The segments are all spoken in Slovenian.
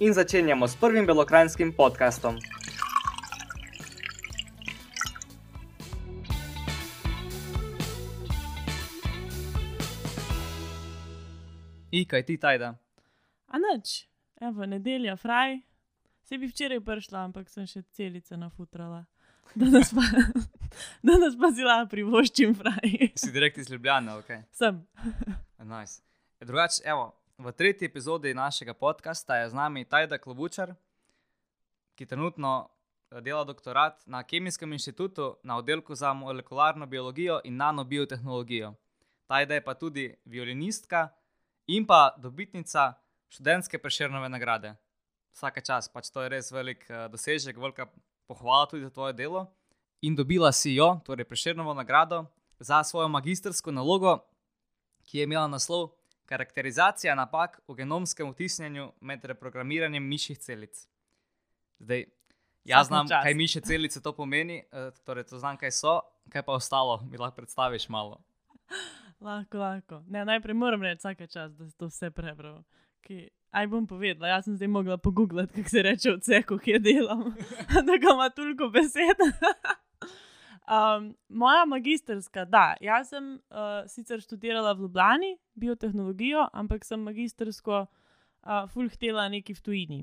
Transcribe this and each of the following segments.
in začenjamo s prvim belokrajinskim podkastom. I, kaj ti tajda? A noč, evo, nedelja, fraj. Se bi včeraj prišla, ampak sem še celice nafutrala. Danes pa, danes pa zila privoščim fraj. Si direkt iz Ljubljana, ok. Sem. Nice. E, Drugače, evo, v tretji epizodi našega podcasta je z nami Tajda Klobučar, ki trenutno eh, dela doktorat na Kemijskem inštitutu na oddelku za molekularno biologijo in nanobiotehnologijo. Tajda je pa tudi violinistka in pa dobitnica študentske preširnove nagrade. Vsake čas, pač to je res velik uh, dosežek, velika pohvala tudi za tvoje delo. In dobila si jo, torej preširnovo nagrado, za svojo magistrsko nalogo, ki je imela naslov Karakterizacija napak v genomskem vtisnjenju med reprogramiranjem miših celic. Zdaj, jaz znam, čast. kaj miše celice to pomeni, uh, torej to znam, kaj so, kaj pa ostalo, mi lahko predstaviš malo. Lahko, lahko. Ne, najprej moram reči, vsake čas, da si to vse prebral. Ki, aj bom povedala, jaz sem zdaj mogla pogooglati, kako se reče v ceku, kje delam, da ga ima toliko besed. um, moja magistrska, da, jaz sem uh, sicer študirala v Ljubljani biotehnologijo, ampak sem magistrsko uh, fulhtela neki v tujini.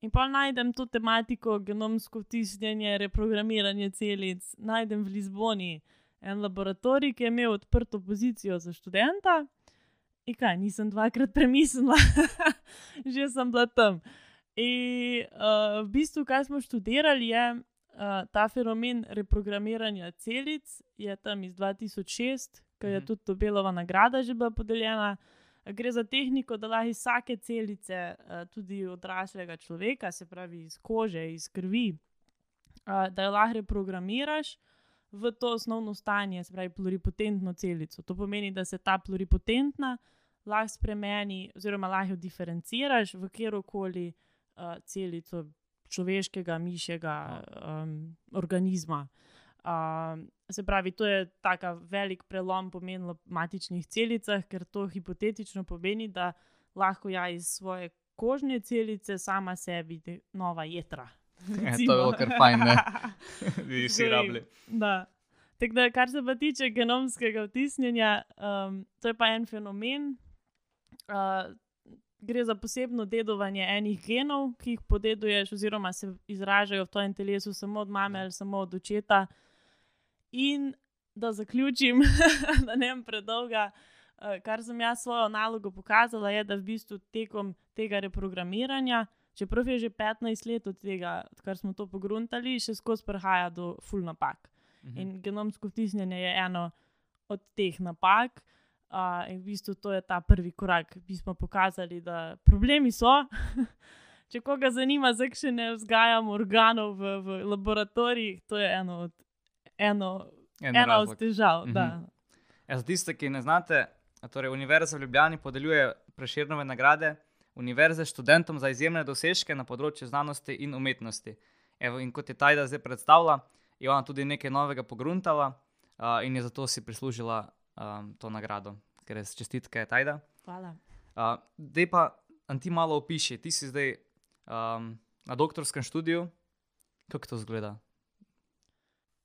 In pa najdem to tematiko, genomsko vtisnjenje, reprogramiranje celic, najdem v Lizboni en laboratorij, ki je imel odprto pozicijo za študenta. In kaj, nisem dvakrat premislila, že sem bila tam. In uh, v bistvu, kaj smo študirali, je uh, ta fenomen reprogramiranja celic, je tam iz 2006, ki je Mhm. tudi Tobelova nagrada že bila podeljena. Gre za tehniko, da lahko iz vsake celice, uh, tudi odraslega človeka, se pravi iz kože, iz krvi, uh, da jo lahko reprogramiraš v to osnovno stanje, se pravi pluripotentno celico. To pomeni, da se ta pluripotentna lahko spremeni, oziroma lahko jo diferenciraš v kjerkoli uh, celico človeškega, mišjega um, organizma. Um, se pravi, to je tako velik prelom pomen v matičnih celicah, ker to hipotetično pomeni, da lahko ja iz svoje kožne celice sama sebi nova jedra. Ja, to je bilo kar fajn, ne? Bi si Zdaj, rabili. Da. Tako da, kar se pa tiče genomskega vtisnjenja, um, to je pa en fenomen. Uh, gre za posebno dedovanje enih genov, ki jih podeduješ, oziroma se izražajo v tvojem telesu samo od mame ali samo od očeta. In da zaključim, da ne bom predolga. Uh, kar sem jaz svojo nalogo pokazala, je, da v bistvu tekom tega reprogramiranja, čeprav je že 15 let od tega, odkar smo to pogruntali, še skozi prihaja do full napak. Mhm. In genomsko vtisnjenje je eno od teh napak. Uh, in v bistvu to je ta prvi korak. Mi smo pokazali, da problemi so. Če koga zanima, zakaj ne vzgajamo organov v, v laboratorijih, to je eno od, eno, En ena razlog. od težav. Mhm. da. Ja, za tiste, ki ne znate, torej Univerza v Ljubljani podeljuje preširnove nagrade univerze študentom za izjemne dosežke na področju znanosti in umetnosti. Evo, in kot je Tajda zdaj predstavila, je ona tudi nekaj novega pogruntala uh, in je zato si prislužila um, to nagrado, ker je čestitke Tajda. Hvala. Uh, Dej pa, an ti malo opiši, ti si zdaj um, na doktorskem študiju, kako to zgleda?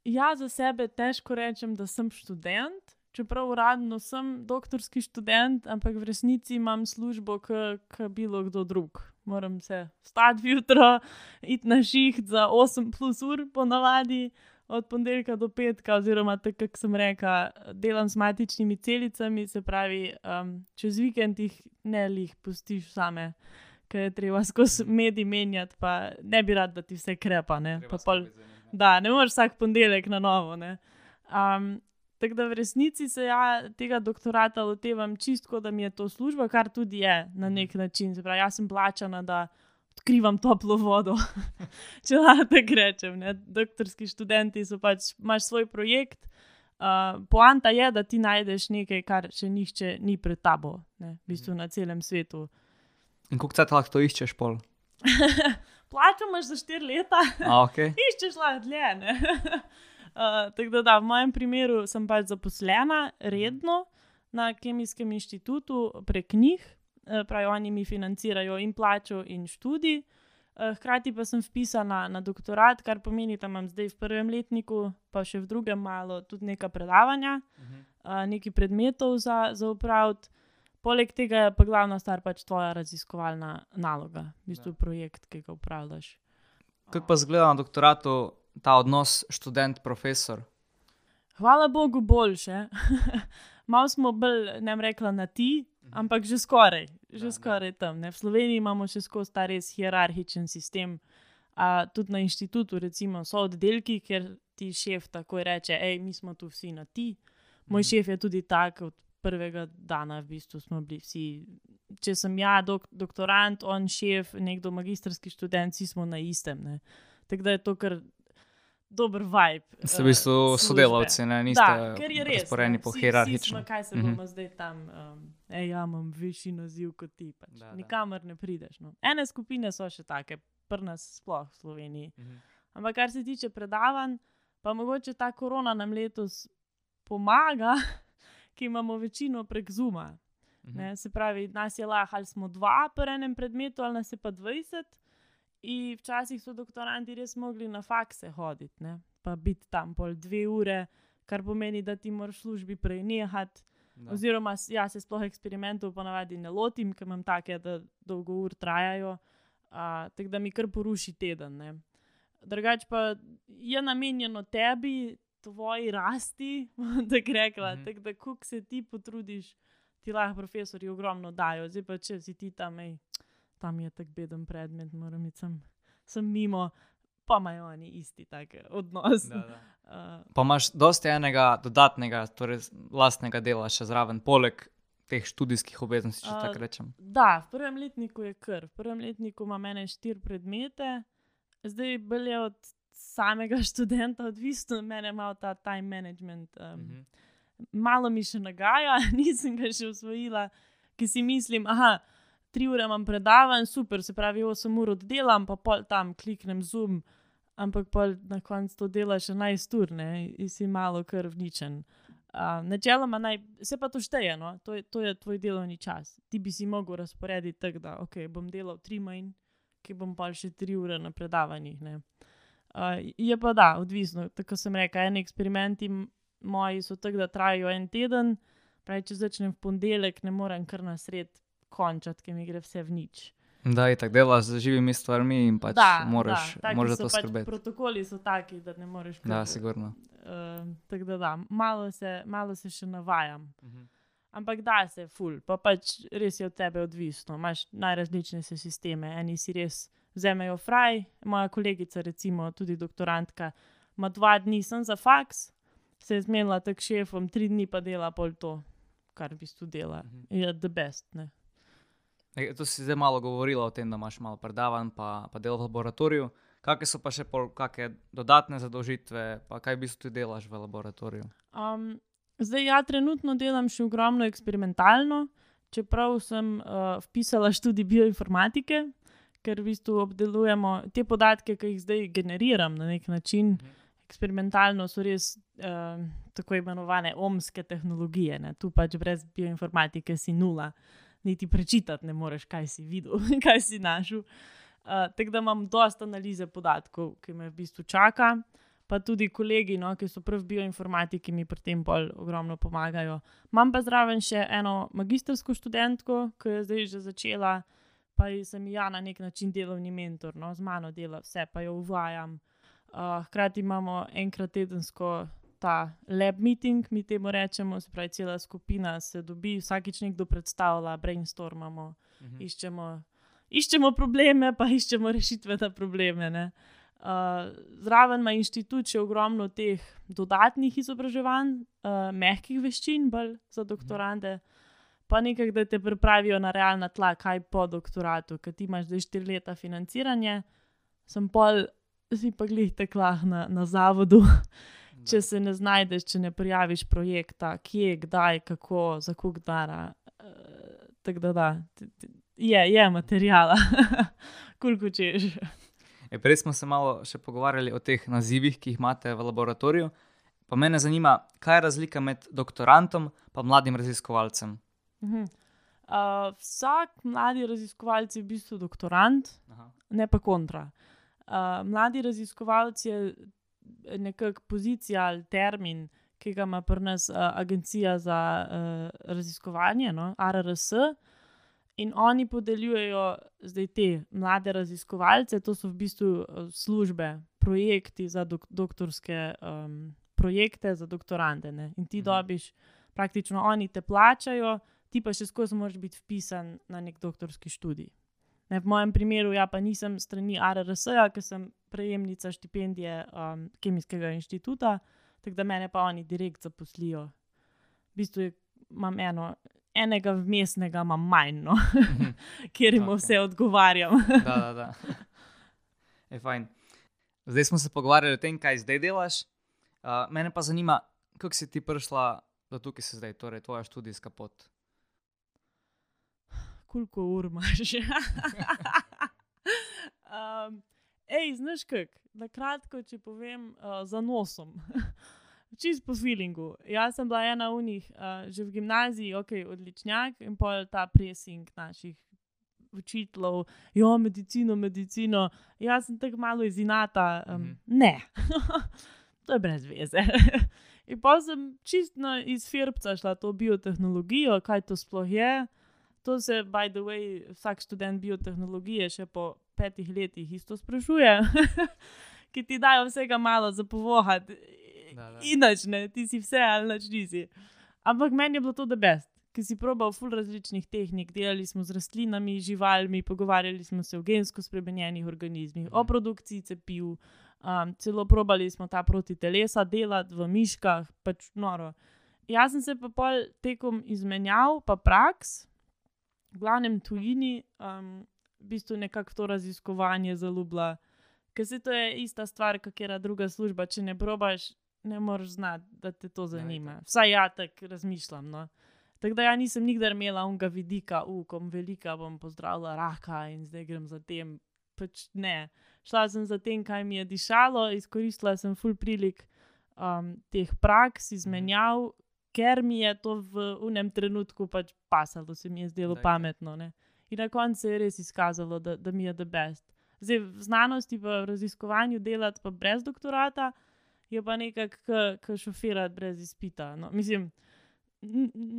Ja, za sebe težko rečem, da sem študent, čeprav uradno sem doktorski študent, ampak v resnici imam službo, kot bilo kdo drug. Moram se vstati jutro, iti na šiht za 8 plus ur, ponavadi od ponedeljka do petka, oziroma tako, kot sem rekel, delam s matičnimi celicami, se pravi, um, čez vikend jih ne lih pustiš same. Ker je treba skozi mediji menjati, pa ne bi rad, da ti vse krepa. Ne, pol, Da, ne moreš vsak ponedeljek na novo. ne. Um, tako da v resnici se ja tega doktorata lotevam čistko, da mi je to služba, kar tudi je na nek način. Se pravi, jaz sem plačana, da odkrivam toplo vodo, če lahko tako rečem. Ne. Doktorski študenti so pač, imaš svoj projekt. Uh, poanta je, da ti najdeš nekaj, kar še nihče ni pred tabo, ne, v bistvu na celem svetu. In koliko časa lahko to iščeš, pol? Plačo imaš za štiri leta, A, okay. iščeš lahko dlje. ne. Uh, tako da, da, v mojem primeru sem pač zaposlena redno na Kemijskem inštitutu prek njih, pravi, oni mi financirajo in plačo, in študij. Uh, hkrati pa sem vpisana na doktorat, kar pomeni, da imam zdaj v prvem letniku, pa še v drugem malo tudi neka predavanja, uh, nekaj predmetov za, za upraviti. Poleg tega je pa glavna stvar pač tvoja raziskovalna naloga, v bistvu Da. projekt, ki ga upravljaš. Kako pa zgleda na doktoratu ta odnos študent-profesor? Hvala Bogu, boljše. Malo smo bolj, ne bom rekla na ti, ampak že skoraj, že Da, da. skoraj tam. Ne? V Sloveniji imamo še skozi ta res hierarhičen sistem. A, tudi na inštitutu, recimo, so oddelki, kjer ti šef takoj reče: hej, mi smo tu vsi na ti. Moj Mhm. šef je tudi tak, od prvega dana v bistvu smo bili vsi. Če sem ja, dok, doktorant, on šef, nekdo magistrski študent, vsi smo na istem. ne. Tako da je to kar dober vibe. Ste v bistvu eh, službe. sodelavci, ne? niste Da, ker je res. ne, po smo, kaj se Mhm. bomo zdaj tam, um, ej, ja, imam višji naziv kot ti. Pač. Da, da. Nikamor ne prideš. No. Ene skupine so še take, prnas sploh v Sloveniji. Mhm. Ampak kar se tiče predavanj, pa mogoče ta korona nam letos pomaga, ki imamo večino prek Zuma. Mhm. Ne, se pravi, nas je lahko, ali smo dva po enem predmetu, ali nas je pa 20. In včasih so doktoranti res mogli na fakse hoditi, ne, pa biti tam pol dve ure, kar pomeni, da ti moraš v službi prej nehati. Da. Oziroma, jaz se sploh eksperimentov ponavadi ne lotim, ker imam take, da dolgo ur trajajo, tako da mi kar poruši teden. Ne. Drugač pa je namenjeno tebi, tvoji rasti, da rekla. Mhm. Mm -hmm. Tako da, ko se ti potrudiš, ti lahko profesori ogromno dajo. Zdaj pa, če si ti tam, ej, tam je tako beden predmet, moram iti sem, sem mimo, pa imajo oni isti tak odnos. Da, da. Uh, Pa imaš dosti enega dodatnega, torej lastnega dela še zraven, poleg teh študijskih obveznosti, če A, tako rečem. Da, v prvem letniku je kar. V prvem letniku ima mene štiri predmete, zdaj bolj je od samega študenta odvisno, mene ima ta time management. Um, Mhm. Malo mi še nagaja, nisem ga še usvojila, ki si mislim, aha, tri ure imam predavanj, super, se pravi, 8 ur oddelam, pa pol tam kliknem zoom, ampak pol na koncu to delaš 11 ur, ne, in si malo krvničen. Uh, načeloma naj, se pa to šteje, no? to, je, to je tvoj delovni čas. Ti bi si mogel razporediti tako, da okay, bom delal tri manj, ki bom pa še tri ure na predavanjih. Uh, je pa da, odvisno. Tako sem rekel, eni eksperimenti moji so tako, da trajajo en teden, pravi, če začnem v ponedeljek, ne morem kar na sred končati, ker mi gre vse v nič. Da, in tako delaš z živimi stvarmi in pač moraš, taki moraš za to pač skrbeti. Protokoli so taki, da ne moreš kar. Da, sigurno. Uh, tako da, da malo, se, malo se še navajam. Mhm. Ampak da se ful, pa pač res je od tebe odvisno. Imáš najrazličnejše sisteme. Eni si res vzamejo fraj, moja kolegica, recimo tudi doktorantka, ima dva dni sem za faks, se je zmenila tak šefom, tri dni pa dela pol to, kar v bistvu dela. Mhm. Je the best. Ne? Tu si zdaj malo govorila o tem, da imaš malo predavanj, pa, pa delo v laboratoriju. Kakšne so pa še pol, dodatne zadolžitve, pa kaj v bistvu ti delaš v laboratoriju? Um, zdaj, ja, trenutno delam še ogromno eksperimentalno, čeprav sem uh, vpisala študij bioinformatike, ker v bistvu obdelujemo te podatke, ki jih zdaj generiram na nek način. Mhm. Eksperimentalno so res uh, tako imenovane omske tehnologije. Ne? Tu pač brez bioinformatike si nula, niti prečitati ne moreš, kaj si videl, kaj si našel. Uh, tako da imam dosta analize podatkov, ki me v bistvu čaka pa tudi kolegi, no, ki so prav bioinformatiki, mi pri tem bolj ogromno pomagajo. Imam pa zraven še eno magistrsko študentko, ki je zdaj že začela, pa ji sem ja na nek način delovni mentor, no, z mano dela vse, pa jo uvajam. Uh, hkrati imamo enkrat tedensko ta lab meeting, mi temu rečemo, se pravi, cela skupina se dobi, vsakič nekdo predstavlja, brainstormamo, Mhm. iščemo, iščemo probleme, pa iščemo rešitve na probleme. Ne? Uh, zraven ima inštitut še ogromno teh dodatnih izobraževanj, uh, mehkih veščin, bolj za doktorante. pa nekako, da te pripravijo na realna tla, kaj po doktoratu, ker ti imaš zdaj štiri leta financiranje, sem pol, si pa glih teklah na, na zavodu. Če se ne znajdeš, če ne prijaviš projekta, kje, kdaj, kako, za koliko dara. Uh, Tako da, da je, je materijala, koliko češ. E, prej smo se malo še pogovarjali o teh nazivih, ki jih imate v laboratoriju. Pa mene zanima, kaj je razlika med doktorantom in mladim raziskovalcem. Mhm. Uh, vsak mladi raziskovalec je v bistvu doktorant, Aha. ne pa kontra. Uh, mladi raziskovalec je nekakšna pozicija ali termin, ki ga ima pri nas uh, Agencija za uh, raziskovanje, no, RRS. In oni podeljujejo zdaj te mlade raziskovalce, to so v bistvu eh, službe, projekti za dok doktorske um, projekte, za doktorante. Ne? In ti Mhm. dobiš, praktično oni te plačajo, ti pa še skozi moraš biti vpisan na nek doktorski študij. Ne, v mojem primeru, ja, pa nisem strani RRS-ja, ker sem prejemnica štipendije um, Kemijskega inštituta, tako da mene pa oni direkt zaposlijo. V bistvu je, imam eno, enega vmesnega, imam manj, no, kjer jim Okej. vse odgovarjam. Da, da, da. Je fajn. Zdaj smo se pogovarjali o tem, kaj zdaj delaš. Uh, mene pa zanima, kako si ti prišla do tukaj, si zdaj, torej tvoja študijska pot. Koliko ur imaš? um, ej, znaš kak, na kratko, če povem, uh, za nosom. Čist po feelingu. Jaz sem bila ena v njih, uh, že v gimnaziji, ok, odličnjak in pol ta presing naših učiteljev, jo, medicino, medicino. Jaz sem tako malo izinata, um, Mhm. ne, to je brez veze. in pa sem čistno iz Firbca šla to biotehnologijo, kaj to sploh je. To se, by the way, vsak študent biotehnologije še po petih letih isto sprašuje, ki ti dajo vsega malo za povohati. Inač ne, ti si vse ali nič nisi. Ampak meni je bilo to the best, ki si probal ful različnih tehnik, delali smo z rastlinami, živalmi, pogovarjali smo se o gensko spremenjenih organizmih, o Mhm. produkciji cepiv, um, celo probali smo ta proti telesa delati v miškah, pač noro. Jaz sem se pa pol tekom izmenjav, pa praks, v glavnem tujini, um, v bistvu nekako to raziskovanje zaljubila. Ker se to je ista stvar, kakera druga služba. Če ne probaš, ne moreš znati, da te to zanima. itak. Vsaj ja tako razmišljam. No. Tako da ja nisem nikdar imela unga vidika, ukom velika bom pozdravila raka in zdaj grem za tem. Pač ne. Šla sem za tem, kaj mi je dišalo, izkoristila sem full prilik um, teh praks, izmenjav, ker mi je to v unem trenutku pač pasalo, se mi je zdelo Da, itak. pametno. Ne. In na koncu se je res izkazalo, da, da mi je the best. Zdaj, v znanosti, v raziskovanju delati pa brez doktorata, je pa nekako kot šofirati brez izpita. No, mislim,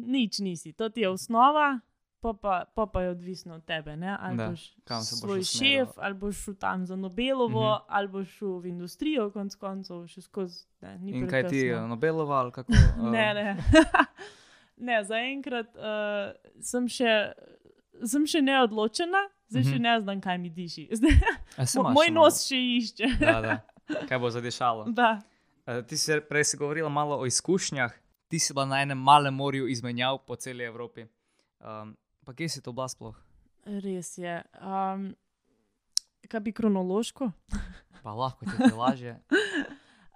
nič nisi, to ti je osnova, pa pa, pa, pa je odvisno od tebe. Ne? Ali Da, boš boš svoj usmeril. šef, ali boš šel tam za Nobelovo, Mhm. mhm. ali boš šel v industrijo, konc koncev, še skozi. Ne, In kaj ti, prekasno. Nobelova ali kako? Ne, eh, ne. ne zaenkrat uh, sem, še, sem še neodločena, zdaj še Mhm. ne znam, kaj mi diši. Zdaj, moj malo? nos še išče. Da, da. Kaj bo zadešalo? da. Eh, Ti si prej si govorila malo o izkušnjah. Ti si bila na enem malem morju izmenjav po celi Evropi. Um, pa kje si to bila sploh? Res je. Um, kaj bi kronološko? Pa lahko ti je lažje.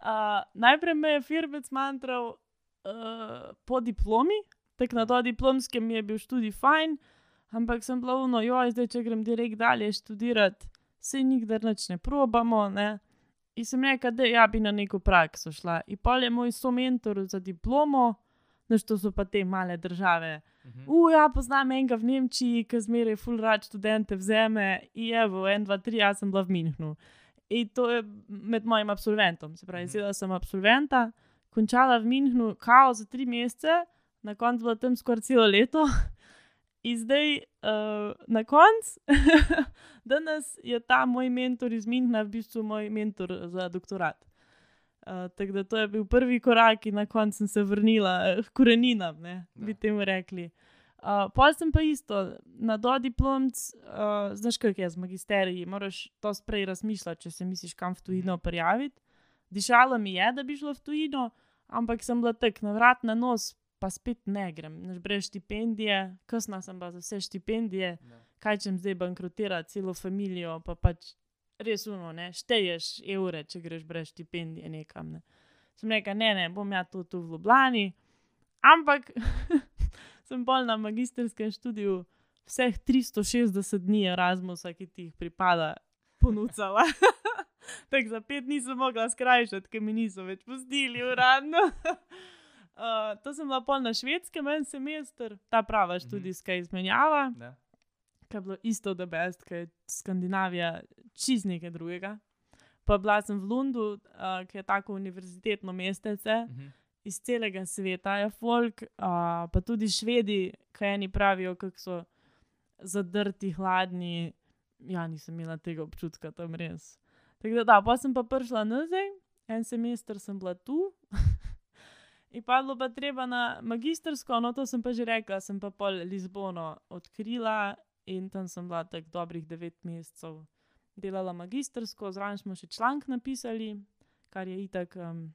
Uh, najprej me je Firbec mantral uh, po diplomi, tako na to diplomskem je bil študij fajn, ampak sem bila uno, joj, zdaj če grem direkt dalje študirati, se nikdar nič ne probamo. Ne? In sem rekla, da ja bi na neko prakso šla. In pol je moj somentor za diplomo, znaš, to so pa te male države. Mhm. Uja, poznam enega v Nemčiji, ki zmeraj full rad študente vzeme, in v 1, 2, 3, jaz sem bila v Minhnu. In to je med mojim absolventom, se pravi, Mhm. zdaj sem absolventa, končala v Minhnu, kao za tri mesece, na koncu bila tam skoraj celo leto. In zdaj, uh, na koncu, danes je ta moj mentor iz Minhna v bistvu moj mentor za doktorat. Uh, tako da to je bil prvi korak, in na koncu sem se vrnila eh, k koreninam, ne, Da. bi temu rekli. Uh, Pol sem pa isto, na dodiplomc, uh, znaš, kaj je z magisteriji, moraš to sprej razmišljati, če se misliš kam v tujino prijaviti. Dišalo mi je, da bi šlo v tujino, ampak sem bila tek na vrat na nos, pa spet ne grem, naš brez štipendije, kasna sem pa za vse štipendije, kaj če zdaj bankrotira celo družino, pa pač res uno, ne, šteješ evre, če greš brez štipendije nekam. Ne. Sem rekel, ne, ne, bom ja to tu v Ljubljani, ampak sem bolj na magistrskem študiju vseh 360 dni Erasmusa, ki ti jih pripada, ponudila. Tako za pet dni sem mogla skrajšati, ker mi niso več pustili uradno. Uh, to sem bila pol na švedskem en semester, ta prava študijska izmenjava, Da. Ki je bilo isto, da best, ker je Skandinavija čist nekaj drugega. Pa bila sem v Lundu, uh, ki je tako univerzitetno mestece, Mhm. iz celega sveta je folk, uh, pa tudi švedi, ki eni pravijo, kako so zadrti, hladni. Ja, nisem imela tega občutka tam res. Tako da, da, pa sem pa prišla nazaj, en semester sem bila tu. In padlo pa treba na magistrsko, no to sem pa že rekla, sem pa pol Lizbono odkrila in tam sem bila tako dobrih devet mesecev. Delala magistrsko, zraven smo še članek napisali, kar je itak um,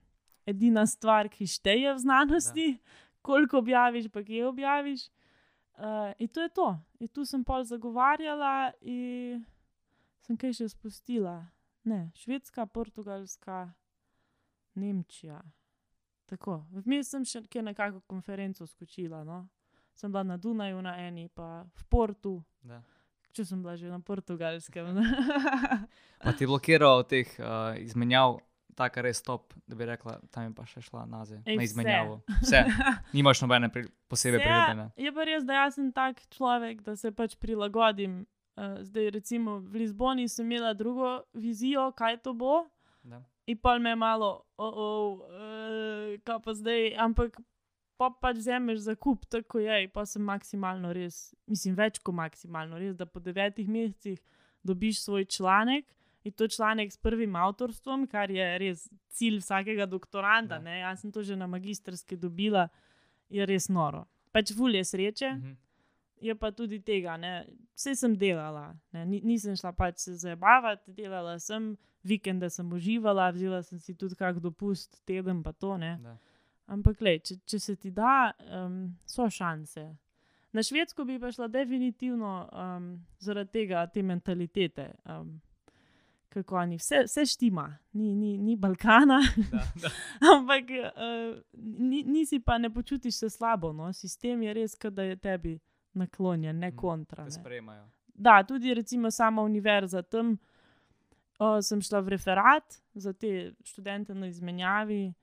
edina stvar, ki šteje v znanosti, da. koliko objaviš, pa kje objaviš. Uh, in to je to. In tu sem pol zagovarjala in sem kaj še spustila. Ne, Švedska, Portugalska, Nemčija. Tako, vmes sem še kje nekako konferenco skočila. No? Sem bila na Dunaju, na eni, pa v Portu, Da. če sem bila že na portugalskem. Pa ti je blokiral od teh uh, izmenjav, tako res top, da bi rekla, tam je pa še šla nazaj Ej, na izmenjavo. Vse. Nimaš nobene pri, posebej priljubljene. Je pa res, da jaz sem tak človek, da se pač prilagodim. Uh, zdaj, recimo v Lizboni sem imela drugo vizijo, kaj to bo, Da. in pa me je malo, oh, oh, uh, kaj pa zdaj, ampak pa pač vzameš za kup, tako je, pa sem maksimalno res, mislim, več kot maksimalno res, da po devetih mesecih dobiš svoj članek. In to članek s prvim avtorstvom, kar je res cilj vsakega doktoranta. Da. ne. Jaz sem to že na magistrski dobila, je res noro. Pač fulje sreče, Mhm. je pa tudi tega, ne. vse sem delala, ne. Ni, nisem šla pač se zabavati, delala sem, vikende sem uživala, vzela sem si tudi kak dopust, teden pa to. Ne. Da. Ampak, lej, če, če se ti da, um, so šanse. Na Švedsko bi pa šla definitivno um, zaradi tega, te mentalitete. Um, kako oni, vse, vse štima, ni, ni, ni Balkana, Da, da. ampak uh, ni, nisi pa ne počutiš se slabo. No? Sistem je res, da je tebi naklonjen, ne Mm, kontra. Ne. sprejemajo. Da, tudi recimo sama univerza tam. O, sem šla v referat za te študente na izmenjavi,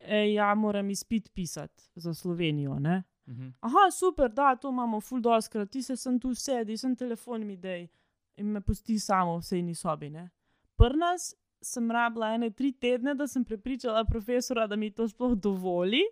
e, ja, moram izpit pisati za Slovenijo. Ne? Mhm. Aha, super, da, to imamo full doskrat, ti se sem tu sedi, sem telefon mi dej in me pusti samo v sejni sobi. Ne? Prnas sem rabila ene tri tedne, da sem prepričala profesora, da mi to sploh dovoli,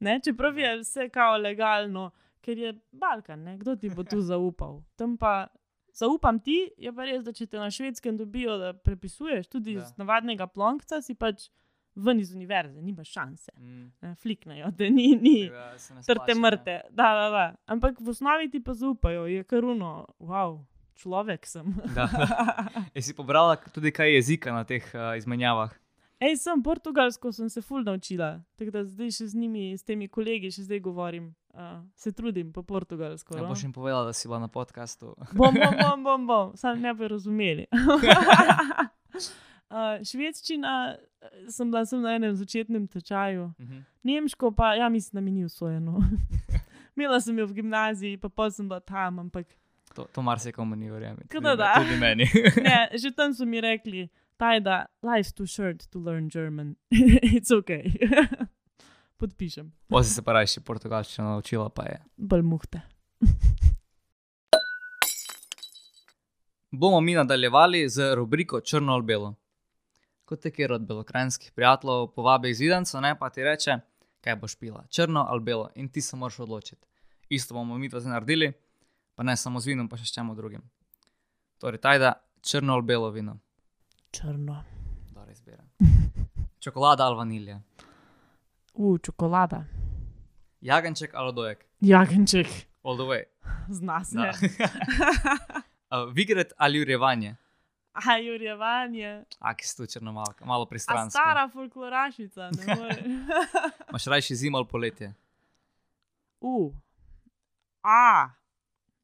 ne? čeprav je vse kao legalno, ker je Balkan, ne? kdo ti bo tu zaupal. Tam pa zaupam ti, je pa res, da če te na švedskem dobijo, da prepisuješ, tudi Da. iz navadnega plonkca, si pač ven iz univerze, nimaš šanse. Mm. Ne? Fliknejo, da ni. ni. Ne Trte mrte, da, da, da. Ampak v osnovi ti pa zaupajo, je karuno, wow, človek sem. Da, da. Je si pobrala tudi kaj jezika na teh uh, izmenjavah? Ej, sem portugalsko, sem se ful naučila, tako da zdaj še z njimi, s temi kolegi, še zdaj govorim, uh, se trudim po portugalsko. Ja, no. boš jim povedala, da si bila na podkastu. Bom, bom, bom, bom, bom. sam ne bi razumeli. Uh, švedščina eh, sem bila sem na enem začetnem tečaju, Mhm. nemško pa, ja, mislim, da mi ni usvojeno. Imela sem jo v gimnaziji, pa pol sem bila tam, ampak To, to marsikomu ni verjamem. Kaj Tudi, da da. tudi meni. ne, že tam so mi rekli, Tajda, life's too short to learn German. It's ok. Podpišem, Pa si se pa rajši portugalščino naučila, pa je. bolj muhte. Bomo mi nadaljevali z rubriko Črno ali belo. Kot te kjer od belokrajinskih prijateljev povabi izvidenco, ne pa ti reče, kaj boš pila, črno ali belo, in ti se moraš odločiti. Isto bomo mi to zdaj naredili, pa ne samo z vinom, pa še s čem drugim. Torej, tajda, črno ali belo vino, Črno. dobro izbira. Čokolada ali vanilija, U, čokolada. jagenček ali dojek, Jagenček, all the way. zna se. Da. Uh, Vigret ali urevanje, A jurjevanje. a ki si tu črno malo, malo A pristransko. stara folklorašica, ne more. Maš rajši zimo ali poletje. U, A,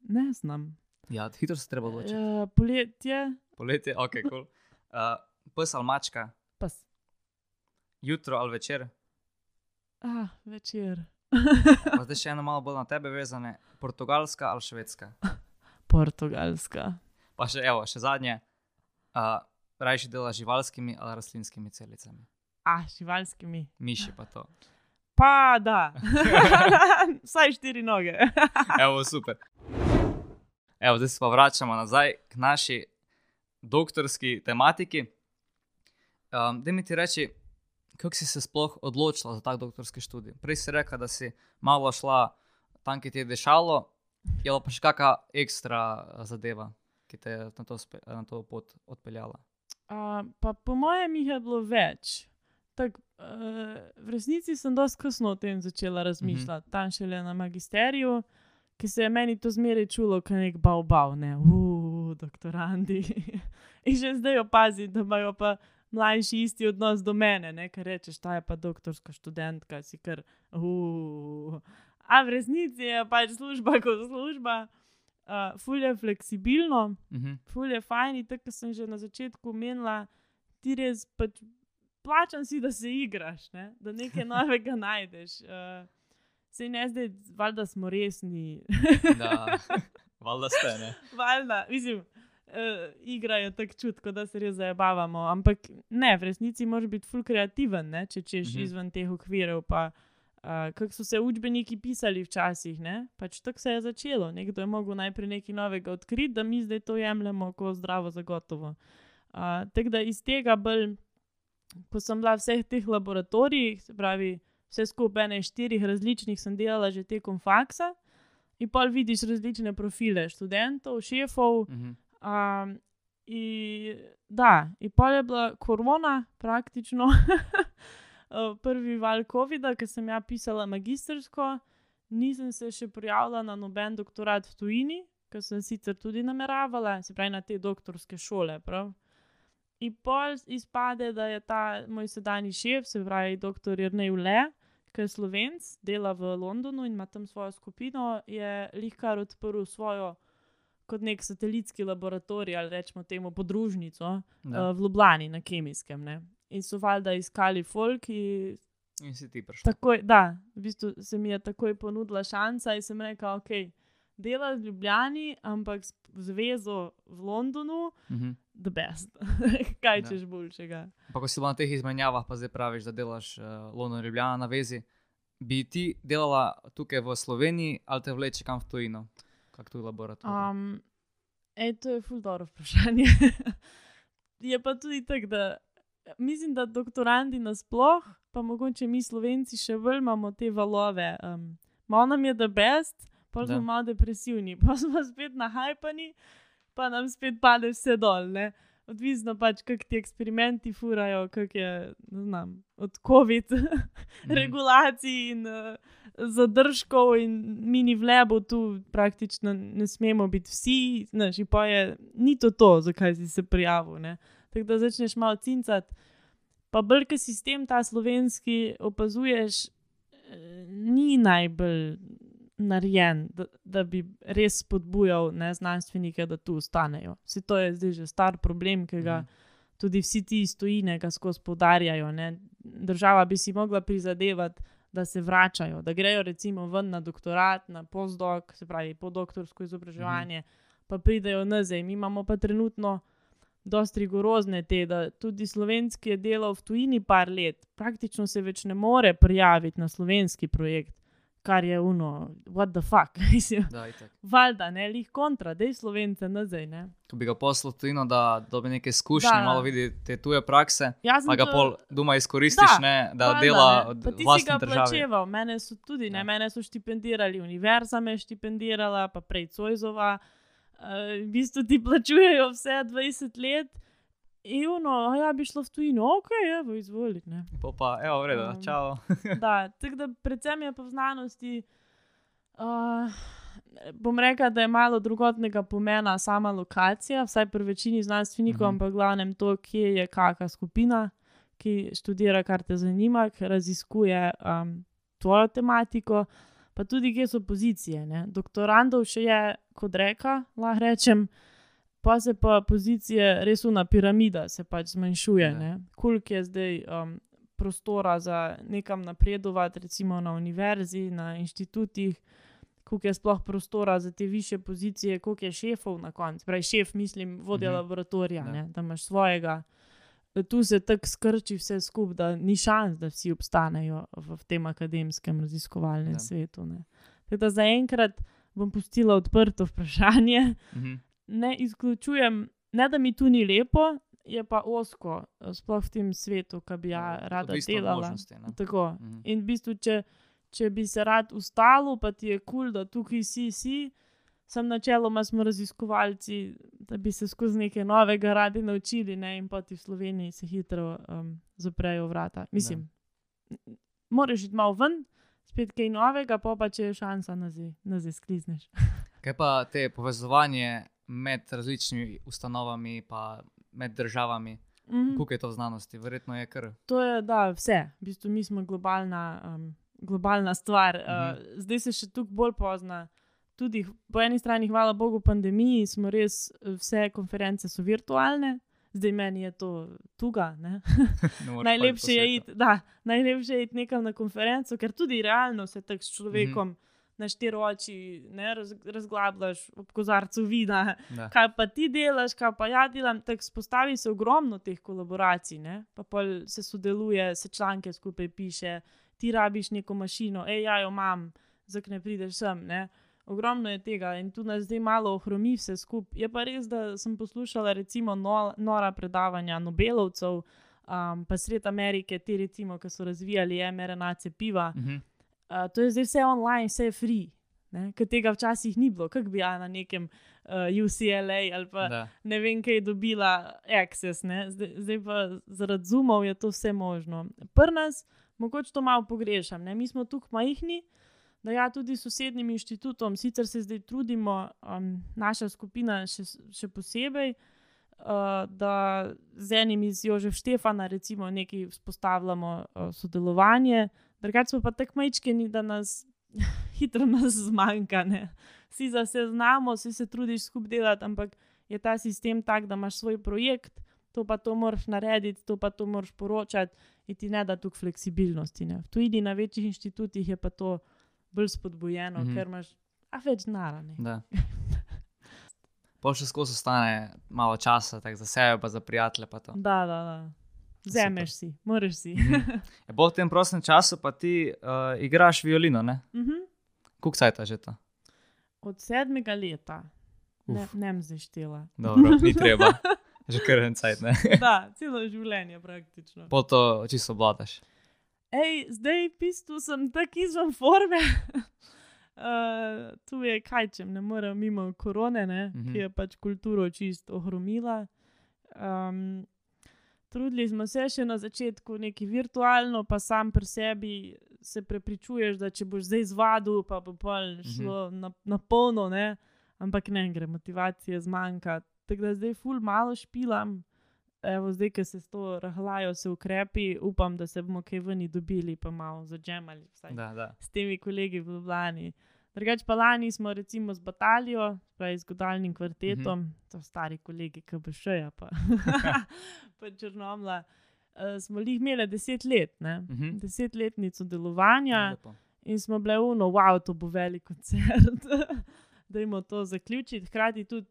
ne znam. Ja, hitro se treba odločiti. Uh, poletje, Poletje, ok, kul. Cool. Uh, pes ali mačka, pa jutro ali večer. ah, večer. Pa zdaj še eno malo bolj na tebe vezane. Portugalska ali švedska. Portugalska. Pa še, evo, še zadnje. Uh, Rajši dela z živalskimi ali rastlinskimi celicami. Ah, živalskimi. Miši pa to. Pa da. Vsaj štiri noge. Evo, super. Evo, zdaj se pa vračamo nazaj k naši doktorski tematiki. Um, da mi ti reči, kako si se sploh odločila za tak doktorski študij? Prej si rekla, da si malo šla tam, ki ti je dešalo, je pa še kakšna ekstra eh, zadeva, ki te je na to, spe, na to pot odpeljala. Uh, pa po mojem jih je bilo več. Tak, uh, v resnici sem dosti kasno o tem začela razmišljati, mm -hmm. tam šele na magisteriju, ki se je meni to zmeraj čulo, kot nek bav, ne, uf, doktorandi. In že zdaj opazim, da imajo pa mlajši isti odnos do mene, ne, ker rečeš, ta je pa doktorska študentka, si kar, uf. A v resnici je pač služba kot služba, uh, ful je fleksibilno Mhm. ful je fajn, tako kot sem že na začetku omenila, ti res pač plačam si, da se igraš, ne? da nekaj novega najdeš. Uh, se ne zdaj, valjda smo resni, Da, valjda ste, ne. valjda, mislim. Uh, igra je tako čutko, da se res zabavamo, ampak ne, v resnici moraš biti ful kreativen, ne? če češ Mhm. mhm. izven teh okvirov. Pa, uh, kako so se učbeniki pisali včasih, ne? pač tako se je začelo. Nekdo je mogel najprej nekaj novega odkriti, da mi zdaj to jemljemo kot zdravo, zagotovo. Uh, tako da iz tega bolj, ko sem bila v vseh teh laboratorijih, se pravi, vse skupaj ne štirih različnih, sem delala že tekom faksa. In pol vidiš različne profile študentov, šefov, Mhm. Um, in, da, in pol je bila korona, praktično uh, prvi val COVID-a, ki sem ja pisala magistersko, nisem se še prijavila na noben doktorat v tujini, ki sem sicer tudi nameravala, se pravi na te doktorske šole. Prav? In pol izpade, da je ta moj sedanji šef, se pravi dr. Jrnej Ule, ki je slovenc, dela v Londonu in ima tam svojo skupino, je lihkar odprl svojo kot nek satelitski laboratorij ali rečemo temu podružnico Da. uh, v Ljubljani na kemijskem. Ne? In so valjda iskali folk, In si ti prišla. takoj, da, v bistvu se mi je takoj ponudila šansa in sem rekel, ok, dela v Ljubljani, ampak zvezo v Londonu, Mhm. the best. Kaj Da. češ boljšega. Pa ko si bila na teh izmenjavah, pa zdaj praviš, da delaš uh, London, Ljubljana na vezi. Bi ti delala tukaj v Sloveniji ali te vleče kam v tujino, kot tu laboratorij? Um, ej, to je ful dobro vprašanje. je pa tudi tako, da mislim, da doktorandi nasploh, pa mogoče mi slovenci še bolj imamo te valove. Um, malo nam je the best, pa Da. smo malo depresivni, pa smo spet nahajpani, pa nam spet pade vse dol. Ne? Odvisno pač, kako ti eksperimenti furajo, kako je, znam, od COVID Mhm. regulacij in uh, zadržkov, in mini vlebo tu praktično ne smemo biti vsi, znaš, pa je, ni to to, zakaj si se prijavil. Ne? Tako da začneš malo cincati. Pa bolj, ki sistem ta slovenski opazuješ, eh, ni najbolj narejen, da, da bi res spodbujal ne, znanstvenike, da tu ostanejo. Vse to je zdaj že star problem, ki ga Mhm. tudi vsi ti iz tujine ga skozi poudarjajo. Ne. Država bi si mogla prizadevati, da se vračajo, da grejo recimo ven na doktorat, na postdoc, se pravi po doktorsko izobraževanje, pa pridejo nazaj. Mi imamo pa trenutno dosti rigorozne te, da tudi slovenski je delal v tujini par let, praktično se več ne more prijaviti na slovenski projekt, kar je uno, what the fuck, mislim. Da, itak. Valjda, ne, lih kontra, da je slovence nazaj. Ne. Ko bi ga poslal tujino, da dobi neke izkušnje, Da. malo vidi te tuje prakse, sem pa ga to- pol doma izkoristiš, Da, ne, da Valjda, dela ne. od Pa ti si ga države. plačeval, mene so tudi, ne, Ja. mene so štipendirali, univerza me je štipendirala, pa prej Cojzova. Uh, v bistvu ti plačujejo vse 20 let. A ja, bi šlo v tujino, ok, evo, izvolite. Pol pa, evo, v redu, Um, čau. Da, tako da predvsem je pa v znanosti. Uh, bom rekel, da je malo drugotnega pomena sama lokacija, vsaj pri večini znanstvenikov, Mhm. ampak glavnem to, kje je kakšna skupina, ki študira, kar te zanima, ki raziskuje um, tvojo tematiko. Pa tudi kje so pozicije. Ne. Doktorandov še je, kot reka, lahko rečem, pa se pa pozicije res na piramida se pač zmanjšuje. Ja. Koliko je zdaj um, prostora za nekam napredovati, recimo na univerzi, na inštitutih, koliko je sploh prostora za te više pozicije, koliko je šefov na koncu. Pravi šef, mislim, vodja Mhm. laboratorija, Ja. ne, da imaš svojega. Tu se tako skrči vse skupaj, da ni šans, da vsi obstanejo v, v tem akademskem raziskovalnem Ja. ja. svetu. ne. Tako da zaenkrat bom pustila odprto vprašanje. Mhm. Ne izključujem, ne da mi tu ni lepo, je pa osko, eh, sploh v tem svetu, ki bi ja, rada odvisno od delala. Tako. Mhm. In v bistvu, če, če bi se rad ustalil, pa ti je kul, cool, da tukaj si, si, sem načeloma smo raziskovalci, da bi se skozi nekaj novega radi naučili, ne? in pa ti v Sloveniji se hitro um, zaprejo vrata. Mislim, moraš iti malo ven, spet kaj novega, pa pa če je šansa, nazaj, nazaj sklizneš. Kaj pa te povezovanje med različnimi ustanovami, pa med državami, Mhm. kako je to v znanosti? Verjetno je kar. To je da, vse. V bistvu mi smo globalna, um, globalna stvar. Uh, Mhm. zdaj se še tukaj bolj pozna. Tudi po eni strani, hvala Bogu, pandemiji smo res eh, vse konference so virtualne, zdaj meni je to tuga. Najlepše, je iti, da, najlepše je iti nekam na konferenco, ker tudi realno se tako s človekom. Mhm. Na štiri oči ne, raz, razglabljaš ob kozarcu vina, Da. kaj pa ti delaš, kaj pa ja delam. Tako spostavi se ogromno teh kolaboracij, ne? pa se sodeluje, se članke skupaj piše, ti rabiš neko mašino, hej, ja, jo imam, zakaj ne prideš sem. Ne? Ogromno je tega in tu nas zdaj malo ohromi vse skupaj. Je pa res, da sem poslušala recimo no, nora predavanja Nobelovcev, um, pa sred Amerike, ti recimo, ki so razvijali mRNA cepiva. Mhm. Uh, to je zdaj vse online, vse je free. Ker tega včasih ni bilo, kako bi ja na nekem uh, UCLA ali pa Da. ne vem, kaj je dobila access, ne? zdaj, zdaj pa zaradi zumov je to vse možno. Pri nas mogoče to malo pogrešam, ne? mi smo tukaj majhni, da ja tudi s sosednjim inštitutom, sicer se zdaj trudimo, um, naša skupina še, še posebej. Uh, da z enim iz Jožef Štefana, recimo, nekaj vzpostavljamo uh, sodelovanje, drugače smo pa tako majčkeni, da nas hitro nas zmanjka. Ne? Vsi za vse znamo, vsi se trudiš skupaj delati, ampak je ta sistem tak, da imaš svoj projekt, to pa to moraš narediti, to pa to moraš poročati, in ti ne da tukaj fleksibilnosti. Ne? V tujini na večjih inštitutih je pa to bolj spodbujeno, mm -hmm. ker imaš a več narane. Da. Pol še skozi ostane malo časa, tako za sebe, pa za prijatelje. Pa to. Da, da, da. Zemeš si, moraš si. Mhm. Ja, bolj v tem prostem času pa ti uh, igraš violino, ne? Mhm. Kuk cajt že to? Od sedmega leta, ne, Uf. ne vem zdaj štela. Dobro, ni treba. Že kar en cajt, ne? Da, celo življenje praktično. Pol to čisto vladaš. Ej, zdaj v bistvu sem tako izven forme. Uh, tu je kaj, če ne morem mimo korone, ne, Mhm. ki je pač kulturo čist ohromila. Um, trudili smo se še na začetku, nekaj virtualno, pa sam pri sebi se prepričuješ, da če boš zdaj zvadil, pa bo pol šlo na, na polno, ne, ampak ne gre, motivacije zmanjka. Tako da zdaj ful malo špilam. Evo, zdaj, ko se s to rahljajo, se ukrepi, upam, da se bomo kaj vni dobili, pa malo da. s temi kolegi v Ljubljani. Drugač pa lani smo recimo z Batalijo, pravi z godalnim kvartetom, mm -hmm. to stari kolegi, ki bi še ja, pa, pa črnomla. Uh, smo jih imeli deset let, ne? Mhm. desetletnico delovanja Lepo. in smo bile uno, wow, to bo velik koncert, da jim to zaključiti. Hkrati tudi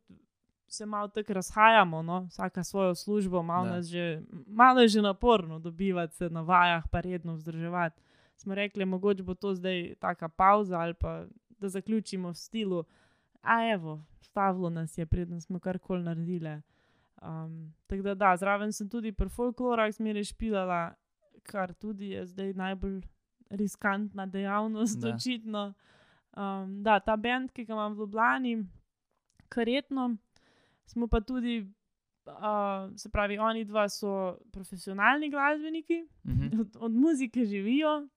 se malo tako razhajamo, no? vsaka svojo službo, malo, nas že, malo je že naporno dobivati se na vajah, pa redno vzdrževati. Smo rekli, mogoče bo to zdaj taka pauza ali pa da zaključimo v stilu. A evo, stavilo nas je, predtem smo karkoli naredili. Um, tako da, da, zraven sem tudi pri folklorah zmeraj špilala, kar tudi je zdaj najbolj riskantna dejavnost, da. očitno. Um, da, ta bend, ki ga imam v Ljubljani, karetno, smo pa tudi, uh, se pravi, oni dva so profesionalni glasbeniki, Mhm. od, od muzike živijo,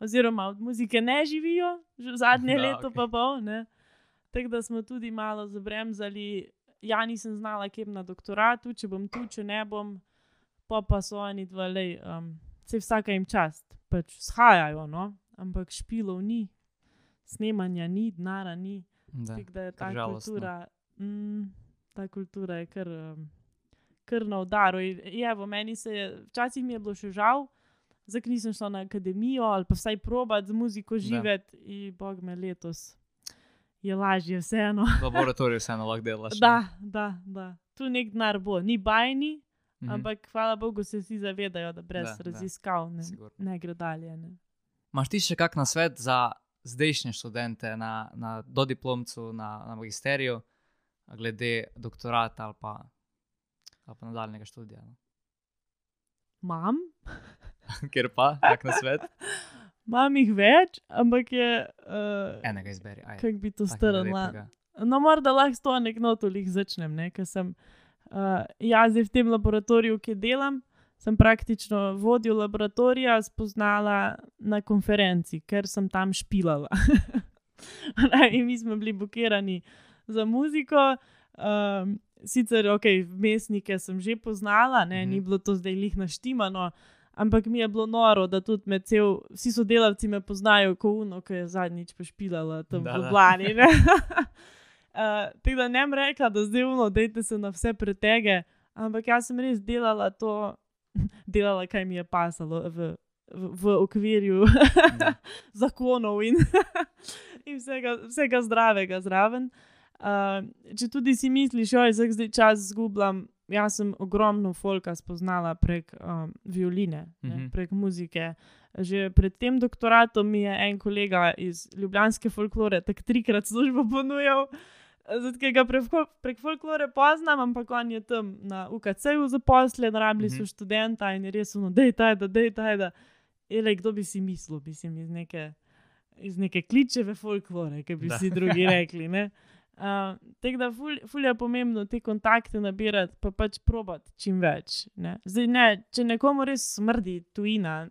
oziroma od muzike ne živijo, že zadnje Da, leto okej. pa pol. ne. Tako da smo tudi malo zabremzali. Ja, nisem znala, kje bom na doktoratu, če bom tu, če ne bom, pa pa so oni dva, lej, um, se vsaka jim čast, pač shajajo, no? ampak špilov ni. snemanja ni, denara ni. Da. Tako da je ta žalostno. kultura, mm, ta kultura je kar, um, kar na udaru. In Je, v meni se je, včasih mi je bilo še žal, zakaj nisem šla na akademijo ali pa vsaj probat z muziko živeti, in bog me letos je lažje, vseeno. V laboratoriju vseeno lahko delaš. Da, da, da. Tu nek denar bo, ni bajni, Mhm. ampak hvala Bogu se vsi zavedajo, da brez Da, da. raziskav ne, Sigurno. ne gre dalje. Ne. Imaš ti še kak na svet za zdajšnje študente na, na dodiplomcu, na, na magisteriju, glede doktorata ali pa, ali pa nadaljnega študija? No? Mam, Ker pa, kak na svet? mam jih več, ampak je. Uh, Enega izberi. Kako bi to strnila? No, morda lahko s to nek notolih začnem, ne? ker sem uh, jaz v tem laboratoriju, ki delam, sem praktično vodjo laboratorija spoznala na konferenci, ker sem tam špilala. In mi smo bili blokirani za muziko. Um, sicer, ok, mestnike sem že poznala, ne, Mhm. ni bilo to zdaj lih naštimano. Ampak mi je bilo noro, da tudi med cel, vsi sodelavci me poznajo, kot uno, ki je zadnjič pošpilala tam Da, v. Ljubljani. Uh, Tako da ne bi rekla, da zdaj uno, dajte se na vse pretege, ampak jaz sem res delala to, delala, kaj mi je pasalo v, v, v okvirju zakonov in, in vsega, vsega zdravega zraven. Uh, če tudi si misliš, da je zdaj čas zgubljam, jaz sem ogromno folka spoznala prek um, violine, ne, Mhm. prek muzike. Že pred tem doktoratom mi je en kolega iz Ljubljanske folklore tako trikrat službo ponujal. Zato, ker ga prek, prek folklore poznam, ampak on je tam na UKC-ju zaposlen, rabili so Mhm. študenta in je res ono, da je taj, da je taj, da. Ele, kdo bi si mislil, mislim, iz neke, iz neke kličeve folklore, ki bi Da. si drugi rekli. ne. Uh, Tako da ful, ful je pomembno te kontakte nabirati, pa pač probati čim več. Ne. Zdaj, ne, če nekomu res smrdi tujina,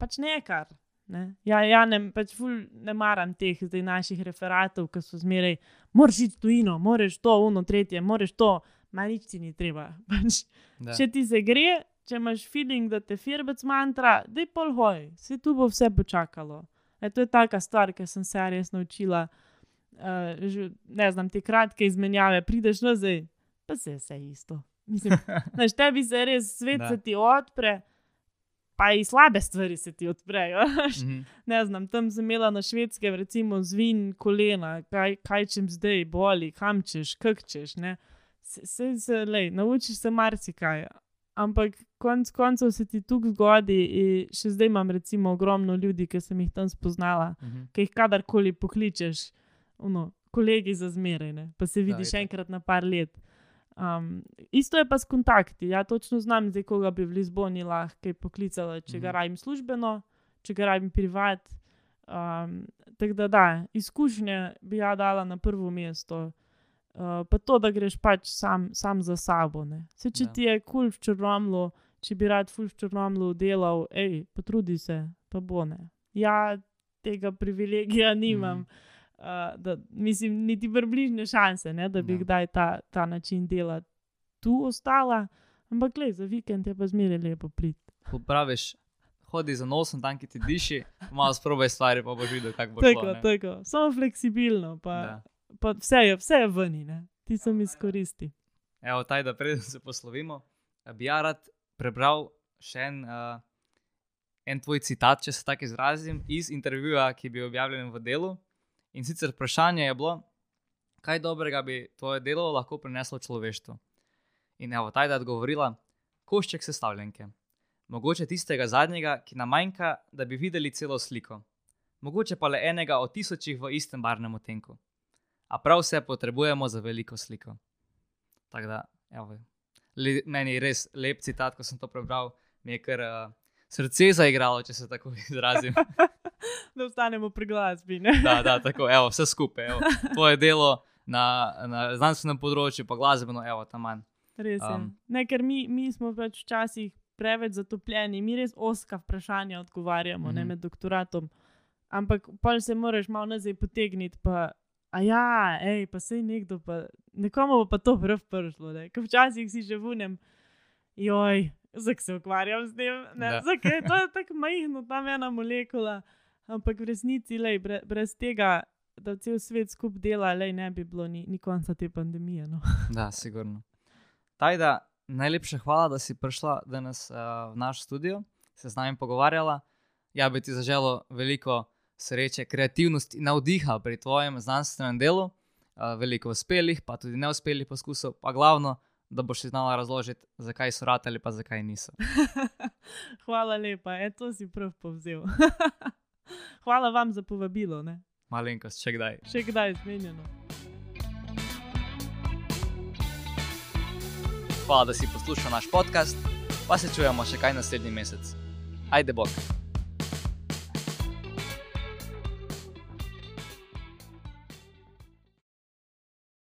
pač ne kar. Ne. Ja, ja ne, pač ful ne maram teh zdaj naših referatov, ki so zmeraj, moraš iti tujino, moraš to, uno, tretje, moraš to, ma nič ti ni treba. Pač, Da. Če ti se gre, če imaš feeling, da te firbec mantra, da je pol hoj, se tu bo vse počakalo. E, to je taka stvar, ki sem se res naučila. Uh, že, ne znam, te kratke izmenjave, prideš nazaj, pa se vse isto. Mislim, znaš, tebi se res svet Da. se ti odpre, pa i slabe stvari se ti odprejo. veš. Mhm. ne znam, tam sem imela na švedskem, recimo, zvin kolena, kaj, kaj čem zdaj boli, kam češ, kak češ. ne. Se, se, se lej, naučiš se marsikaj. Ampak konc koncev se ti tukaj zgodi, in še zdaj imam recimo ogromno ljudi, ki sem jih tam spoznala, Mhm. ki jih kadarkoli pokličeš, ono, kolegi za zmeraj, ne, pa se vidiš itak. enkrat na par let. Um, isto je pa s kontakti. Ja, točno znam, zdaj, koga bi v Lizboni lahko poklicala, če ga Mhm. rabim službeno, če ga rabim privat. Um, Tako da, da, izkušnje bi ja dala na prvo mesto. Uh, pa to, da greš pač sam, sam za sabo. Ne. Se, če Da. ti je kul cool v črnomlu, če bi rad ful v črnomlu delal, hej, potrudi se, pa bo ne. Ja, tega privilegija nimam. Mhm. Uh, da, mislim, niti približne šanse, ne, da bi Ja. kdaj ta, ta način dela tu ostala. Ampak, le, za vikend je pa zmeraj lepo priti. Ko praviš, hodi za nosom, tam ki ti diši, malo sprobaj stvari, pa boš videl, kako bo Tako, šlo. ne. tako, samo fleksibilno, pa, Da. pa vse je, vse je ne. ti sem izkoristi. Evo, taj, da preden se poslovimo, bi ja rad prebral še en, uh, en tvoj citat, če se tako izrazim, iz intervjuja, ki je bil objavljen v delu. In sicer vprašanje je bilo, kaj dobrega bi tvoje delo lahko prineslo človeštvu. In evo, da je odgovorila, košček sestavljenke. Mogoče tistega zadnjega, ki nam manjka, da bi videli celo sliko. Mogoče pa le enega od tisočih v istem barvnem odtenku. A prav vse potrebujemo za veliko sliko. Tako da, evo, meni je res lep citat, ko sem to prebral, mi je kar uh, srce zaigralo, če se tako izrazim. Da ostanemo pri glasbi. ne. da, da, tako, evo, vse skupaj. Evo, tvoje delo na, na znanstvenem področju, pa glasbeno, evo, tam manj. Res je. Um. Ne, ker mi, mi smo pač včasih preveč zatopljeni, mi res oska vprašanja odgovarjamo mm -hmm. ne, Mhm. med doktoratom. Ampak pa se moraš malo nazaj potegniti. Pa, a ja, ej, pa sej nekdo, pa nekomu bo pa to prav prišlo. ne. Ker včasih si že vunem, joj, zakaj se ukvarjam s tem, ne, zakaj je to tako majhno, tam ena molekula. Ampak v resnici, lej, bre, brez tega da cel svet skupaj dela, le ne bi bilo ni, ni konca te pandemije. No. Da, sigurno. Tajda, najlepša hvala, da si prišla danes uh, v naš studio, se z nami pogovarjala. Ja, bi ti zaželel veliko sreče, kreativnosti in navdiha pri tvojem znanstvenem delu, uh, veliko uspelih, pa tudi neuspelih poskusov, pa glavno, da boš znala razložiti, zakaj so ratali, pa zakaj niso. Hvala lepa, e, to si prav povzel. Hvala vam za povabilo, ne? Malenkost, če kdaj. še kdaj zmenjeno. Hvala, da si poslušal naš podcast, pa se čujemo še kaj naslednji mesec. Ajde, bok.